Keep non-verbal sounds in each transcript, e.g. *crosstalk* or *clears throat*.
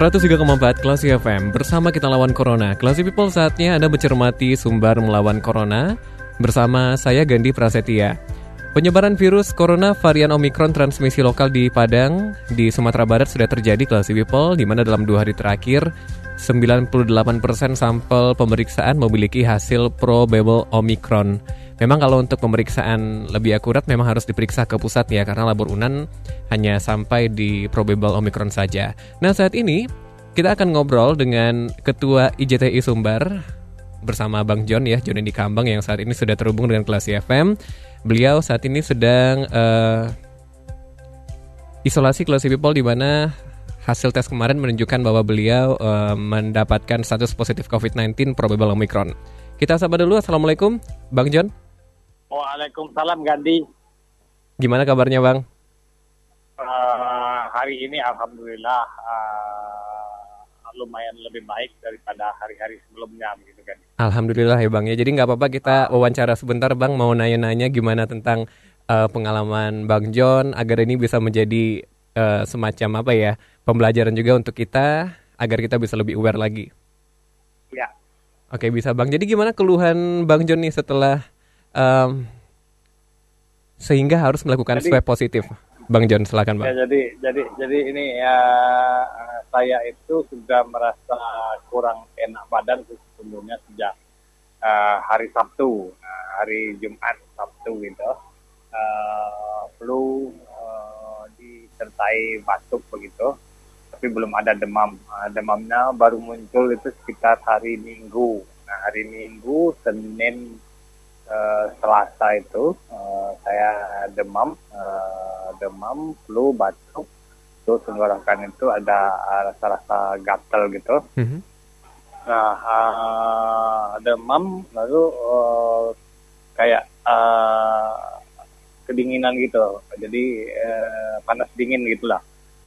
103,4 Klasi FM Bersama kita lawan Corona. Klasi People saatnya Anda mencermati sumber melawan Corona. Bersama saya Gandhi Prasetya. Penyebaran virus Corona varian Omicron transmisi lokal di Padang di Sumatera Barat sudah terjadi Klasi People di mana dalam dua hari terakhir 98% sampel pemeriksaan memiliki hasil probable Omicron Memang kalau untuk pemeriksaan lebih akurat memang harus diperiksa ke pusat ya karena labor Unan hanya sampai di probable Omicron saja. Nah saat ini kita akan ngobrol dengan Ketua IJTI Sumbar bersama Bang John ya, John di Kambang yang saat ini sudah terhubung dengan kelas FM. Beliau saat ini sedang uh, isolasi kelas people di mana hasil tes kemarin menunjukkan bahwa beliau uh, mendapatkan status positif COVID-19 probable Omicron. Kita sapa dulu, Assalamualaikum, Bang John. Waalaikumsalam Gandhi. Gimana kabarnya Bang? Uh, hari ini Alhamdulillah uh, lumayan lebih baik daripada hari-hari sebelumnya gitu kan. Alhamdulillah ya Bang ya. Jadi nggak apa-apa kita wawancara sebentar Bang mau nanya-nanya gimana tentang uh, pengalaman Bang John agar ini bisa menjadi uh, semacam apa ya pembelajaran juga untuk kita agar kita bisa lebih aware lagi. Ya. Oke bisa Bang. Jadi gimana keluhan Bang John nih setelah um, sehingga harus melakukan jadi, swab positif. Bang John, silakan Bang. Ya, jadi jadi jadi ini ya saya itu sudah merasa kurang enak badan sesungguhnya sejak uh, hari Sabtu, uh, hari Jumat Sabtu gitu. Uh, flu uh, disertai batuk begitu, tapi belum ada demam. Uh, demamnya baru muncul itu sekitar hari Minggu. Nah, hari Minggu, Senin, uh, Selasa itu uh, saya demam, uh, demam, flu, batuk, terus tenggorokan itu ada rasa-rasa gatal gitu. Mm-hmm. Nah, uh, demam lalu uh, kayak uh, kedinginan gitu, jadi uh, panas dingin gitulah.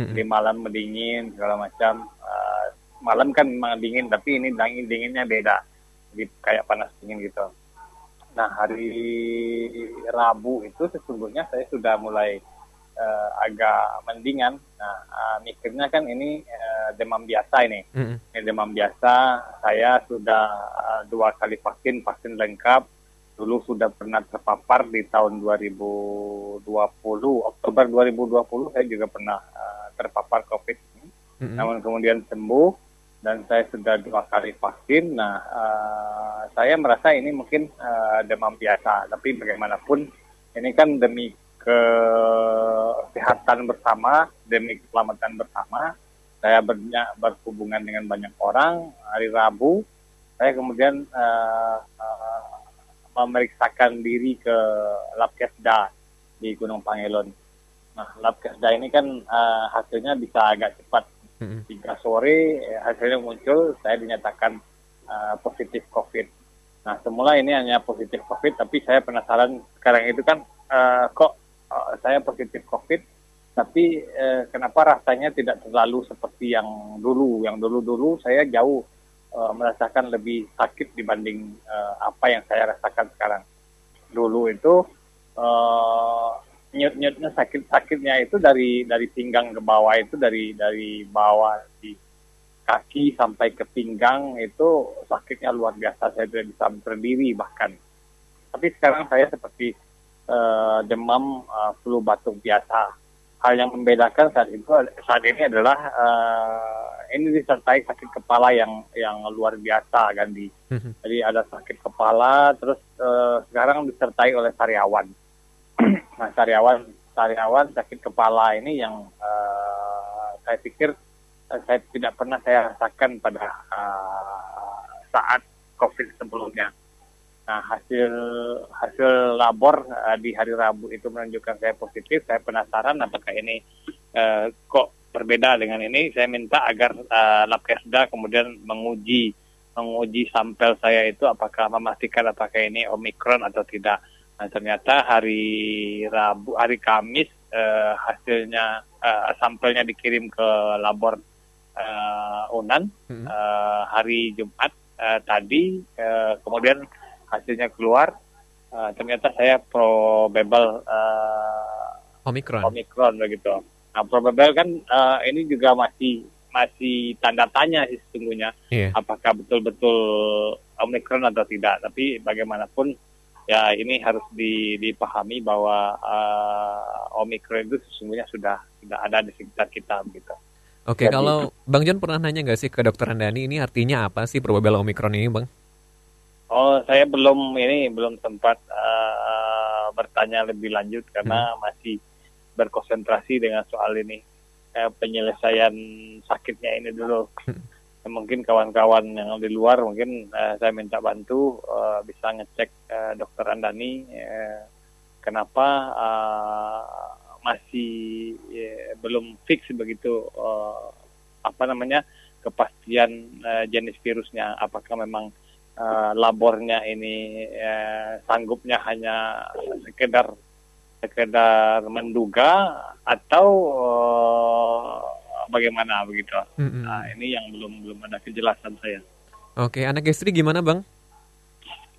Mm-hmm. Di malam mendingin segala macam. Uh, malam kan memang dingin, tapi ini dingin dinginnya beda, jadi kayak panas dingin gitu. Nah hari Rabu itu sesungguhnya saya sudah mulai uh, agak mendingan. Nah uh, mikirnya kan ini uh, demam biasa ini. Mm-hmm. Ini demam biasa. Saya sudah uh, dua kali vaksin, vaksin lengkap. Dulu sudah pernah terpapar di tahun 2020, Oktober 2020 saya juga pernah uh, terpapar COVID. Mm-hmm. Namun kemudian sembuh dan saya sudah dua kali vaksin. Nah, uh, saya merasa ini mungkin uh, demam biasa, tapi bagaimanapun ini kan demi kesehatan bersama, demi keselamatan bersama. Saya banyak berhubungan dengan banyak orang. Hari Rabu, saya kemudian uh, uh, memeriksakan diri ke Labkesda di Gunung Pangelon. Nah, Labkesda ini kan uh, hasilnya bisa agak cepat Tiga sore eh, hasilnya muncul, saya dinyatakan uh, positif COVID. Nah semula ini hanya positif COVID, tapi saya penasaran sekarang itu kan uh, kok uh, saya positif COVID, tapi uh, kenapa rasanya tidak terlalu seperti yang dulu? Yang dulu-dulu saya jauh uh, merasakan lebih sakit dibanding uh, apa yang saya rasakan sekarang. Dulu itu uh, nyut-nyutnya sakit-sakitnya itu dari dari pinggang ke bawah itu dari dari bawah di kaki sampai ke pinggang itu sakitnya luar biasa. Saya tidak bisa berdiri bahkan. Tapi sekarang saya seperti uh, demam uh, flu batuk biasa. Hal yang membedakan saat itu saat ini adalah uh, ini disertai sakit kepala yang yang luar biasa di mhm. jadi ada sakit kepala terus uh, sekarang disertai oleh sariawan nah karyawan karyawan sakit kepala ini yang uh, saya pikir uh, saya tidak pernah saya rasakan pada uh, saat COVID sebelumnya. Nah, hasil hasil labor uh, di hari Rabu itu menunjukkan saya positif. Saya penasaran apakah ini uh, kok berbeda dengan ini. Saya minta agar uh, Labkesda kemudian menguji menguji sampel saya itu apakah memastikan apakah ini omikron atau tidak. Nah, ternyata hari Rabu, hari Kamis uh, hasilnya uh, sampelnya dikirim ke labor uh, Unan. Hmm. Uh, hari Jumat uh, tadi uh, kemudian hasilnya keluar uh, ternyata saya probable uh, omikron omikron begitu nah probable kan uh, ini juga masih masih tanda tanya sih sesungguhnya yeah. apakah betul-betul omikron atau tidak tapi bagaimanapun ya ini harus dipahami bahwa uh, omikron itu sesungguhnya sudah sudah ada di sekitar kita begitu Oke, okay, kalau Bang John pernah nanya nggak sih ke dokter Andani ini artinya apa sih probable omikron ini, Bang? Oh, saya belum ini belum sempat uh, bertanya lebih lanjut karena hmm. masih berkonsentrasi dengan soal ini uh, penyelesaian sakitnya ini dulu. Hmm. Mungkin kawan-kawan yang di luar mungkin uh, saya minta bantu uh, bisa ngecek uh, dokter Andani uh, kenapa uh, masih uh, belum fix begitu uh, apa namanya kepastian uh, jenis virusnya. Apakah memang uh, labornya ini uh, sanggupnya hanya sekedar sekedar menduga atau uh, bagaimana begitu. Mm-hmm. Nah, ini yang belum belum ada kejelasan saya. Oke, anak istri gimana, Bang?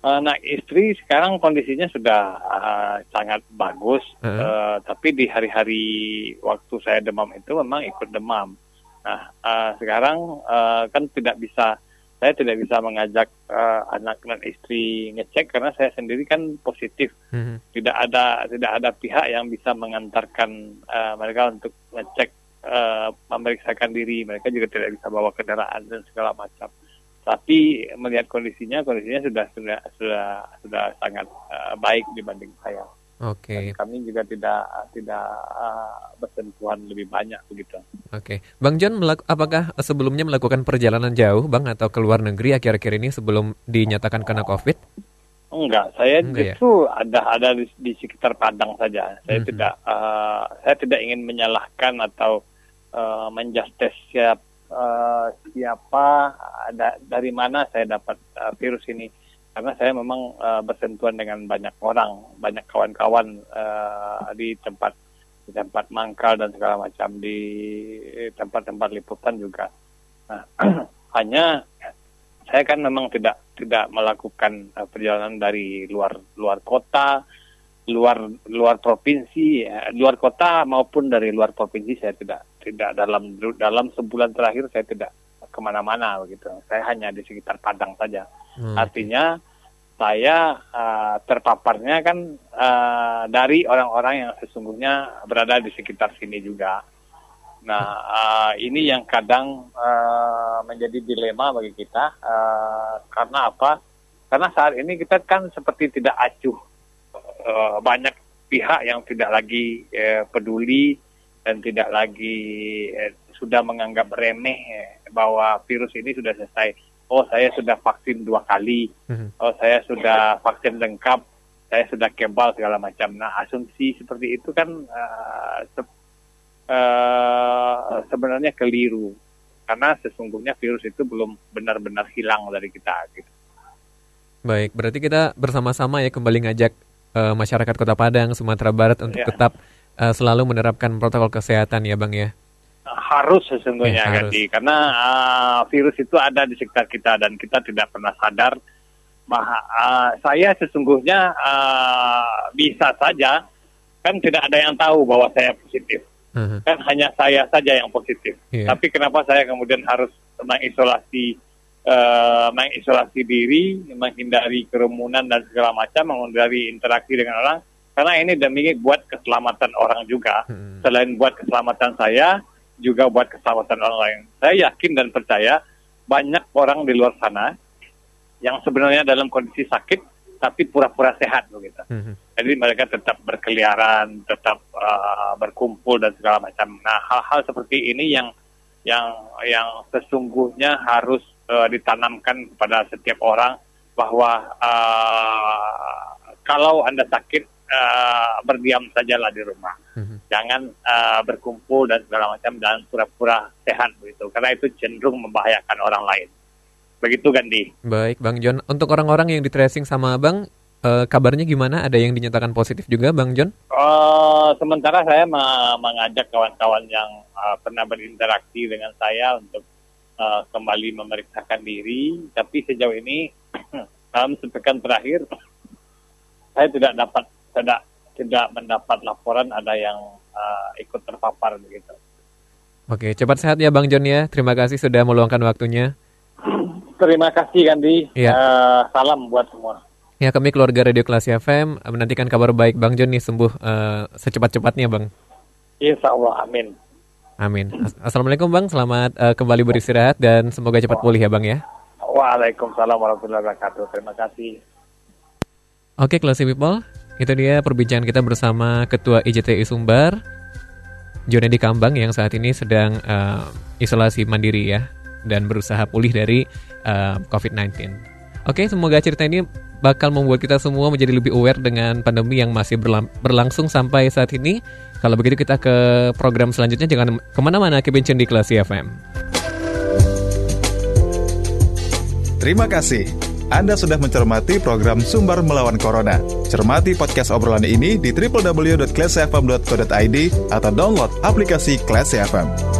Anak istri sekarang kondisinya sudah uh, sangat bagus, uh-huh. uh, tapi di hari-hari waktu saya demam itu memang ikut demam. Nah, uh, sekarang uh, kan tidak bisa saya tidak bisa mengajak uh, anak dan istri ngecek karena saya sendiri kan positif. Mm-hmm. Tidak ada tidak ada pihak yang bisa mengantarkan uh, mereka untuk ngecek uh, memeriksakan diri. Mereka juga tidak bisa bawa kendaraan dan segala macam. Tapi melihat kondisinya, kondisinya sudah sudah sudah sudah sangat uh, baik dibanding saya. Oke. Okay. kami juga tidak tidak uh, bersentuhan lebih banyak begitu. Oke, okay. Bang John, apakah sebelumnya melakukan perjalanan jauh, Bang, atau ke luar negeri akhir-akhir ini sebelum dinyatakan kena COVID? Enggak, saya Enggak, ya? justru ya? ada ada di, di sekitar Padang saja. Saya mm -hmm. tidak uh, saya tidak ingin menyalahkan atau uh, menjustis siap, uh, siapa ada dari mana saya dapat uh, virus ini karena saya memang uh, bersentuhan dengan banyak orang, banyak kawan-kawan uh, di tempat di tempat mangkal dan segala macam di tempat-tempat liputan juga. Nah, *clears throat* hanya saya kan memang tidak tidak melakukan perjalanan dari luar luar kota, luar luar provinsi, ya. luar kota maupun dari luar provinsi saya tidak tidak dalam dalam sebulan terakhir saya tidak ke mana-mana begitu. Saya hanya di sekitar Padang saja. Hmm. Artinya saya uh, terpaparnya kan uh, dari orang-orang yang sesungguhnya berada di sekitar sini juga. Nah, uh, ini yang kadang uh, menjadi dilema bagi kita uh, karena apa? Karena saat ini kita kan seperti tidak acuh. Uh, banyak pihak yang tidak lagi uh, peduli dan tidak lagi uh, sudah menganggap remeh uh, bahwa virus ini sudah selesai oh saya sudah vaksin dua kali, mm-hmm. oh saya sudah vaksin lengkap, saya sudah kebal segala macam. Nah asumsi seperti itu kan uh, se- uh, sebenarnya keliru karena sesungguhnya virus itu belum benar-benar hilang dari kita. Gitu. Baik, berarti kita bersama-sama ya kembali ngajak uh, masyarakat Kota Padang, Sumatera Barat untuk ya. tetap uh, selalu menerapkan protokol kesehatan ya, Bang ya harus sesungguhnya ya, harus. karena uh, virus itu ada di sekitar kita dan kita tidak pernah sadar bahwa uh, saya sesungguhnya uh, bisa saja kan tidak ada yang tahu bahwa saya positif uh-huh. kan hanya saya saja yang positif yeah. tapi kenapa saya kemudian harus mengisolasi uh, mengisolasi diri menghindari kerumunan dan segala macam menghindari interaksi dengan orang karena ini demi buat keselamatan orang juga hmm. selain buat keselamatan saya juga buat keselamatan orang lain. Saya yakin dan percaya banyak orang di luar sana yang sebenarnya dalam kondisi sakit tapi pura-pura sehat begitu. Mm-hmm. Jadi mereka tetap berkeliaran, tetap uh, berkumpul dan segala macam. Nah, hal-hal seperti ini yang yang yang sesungguhnya harus uh, ditanamkan kepada setiap orang bahwa uh, kalau anda sakit uh, berdiam sajalah di rumah, Mhm. jangan uh, berkumpul dan segala macam dan pura-pura sehat begitu, karena itu cenderung membahayakan orang lain. Begitu Gandhi. Baik, Bang John. Untuk orang-orang yang di tracing sama Abang, eh, kabarnya gimana? Ada yang dinyatakan positif juga, Bang John? Uh, sementara saya mengajak kawan-kawan yang uh, pernah berinteraksi dengan saya untuk uh, kembali memeriksakan diri, tapi sejauh ini *clears throat* dalam sepekan terakhir *clears throat* saya tidak dapat tidak tidak mendapat laporan ada yang uh, ikut terpapar begitu. Oke, cepat sehat ya Bang John ya. Terima kasih sudah meluangkan waktunya. *clears throat* Terima kasih Gandhi. Iya. Uh, salam buat semua. Ya, kami keluarga Radio Kelas FM menantikan kabar baik Bang John nih sembuh eh, secepat-cepatnya, Bang. Insya Allah, amin. Amin. As- Assalamualaikum Bang, selamat eh, kembali beristirahat dan semoga cepat pulih ya Bang ya. Waalaikumsalam warahmatullahi wabarakatuh. Terima kasih. Oke, Classy People, itu dia perbincangan kita bersama Ketua IJTI Sumbar, Jonedi Kambang yang saat ini sedang eh, isolasi mandiri ya dan berusaha pulih dari eh, COVID-19. Oke, semoga cerita ini bakal membuat kita semua menjadi lebih aware dengan pandemi yang masih berlam- berlangsung sampai saat ini. Kalau begitu kita ke program selanjutnya, jangan ke mana-mana, keep in tune di Classy FM. Terima kasih. Anda sudah mencermati program Sumber Melawan Corona. Cermati podcast obrolan ini di www.classfm.co.id atau download aplikasi Classy FM.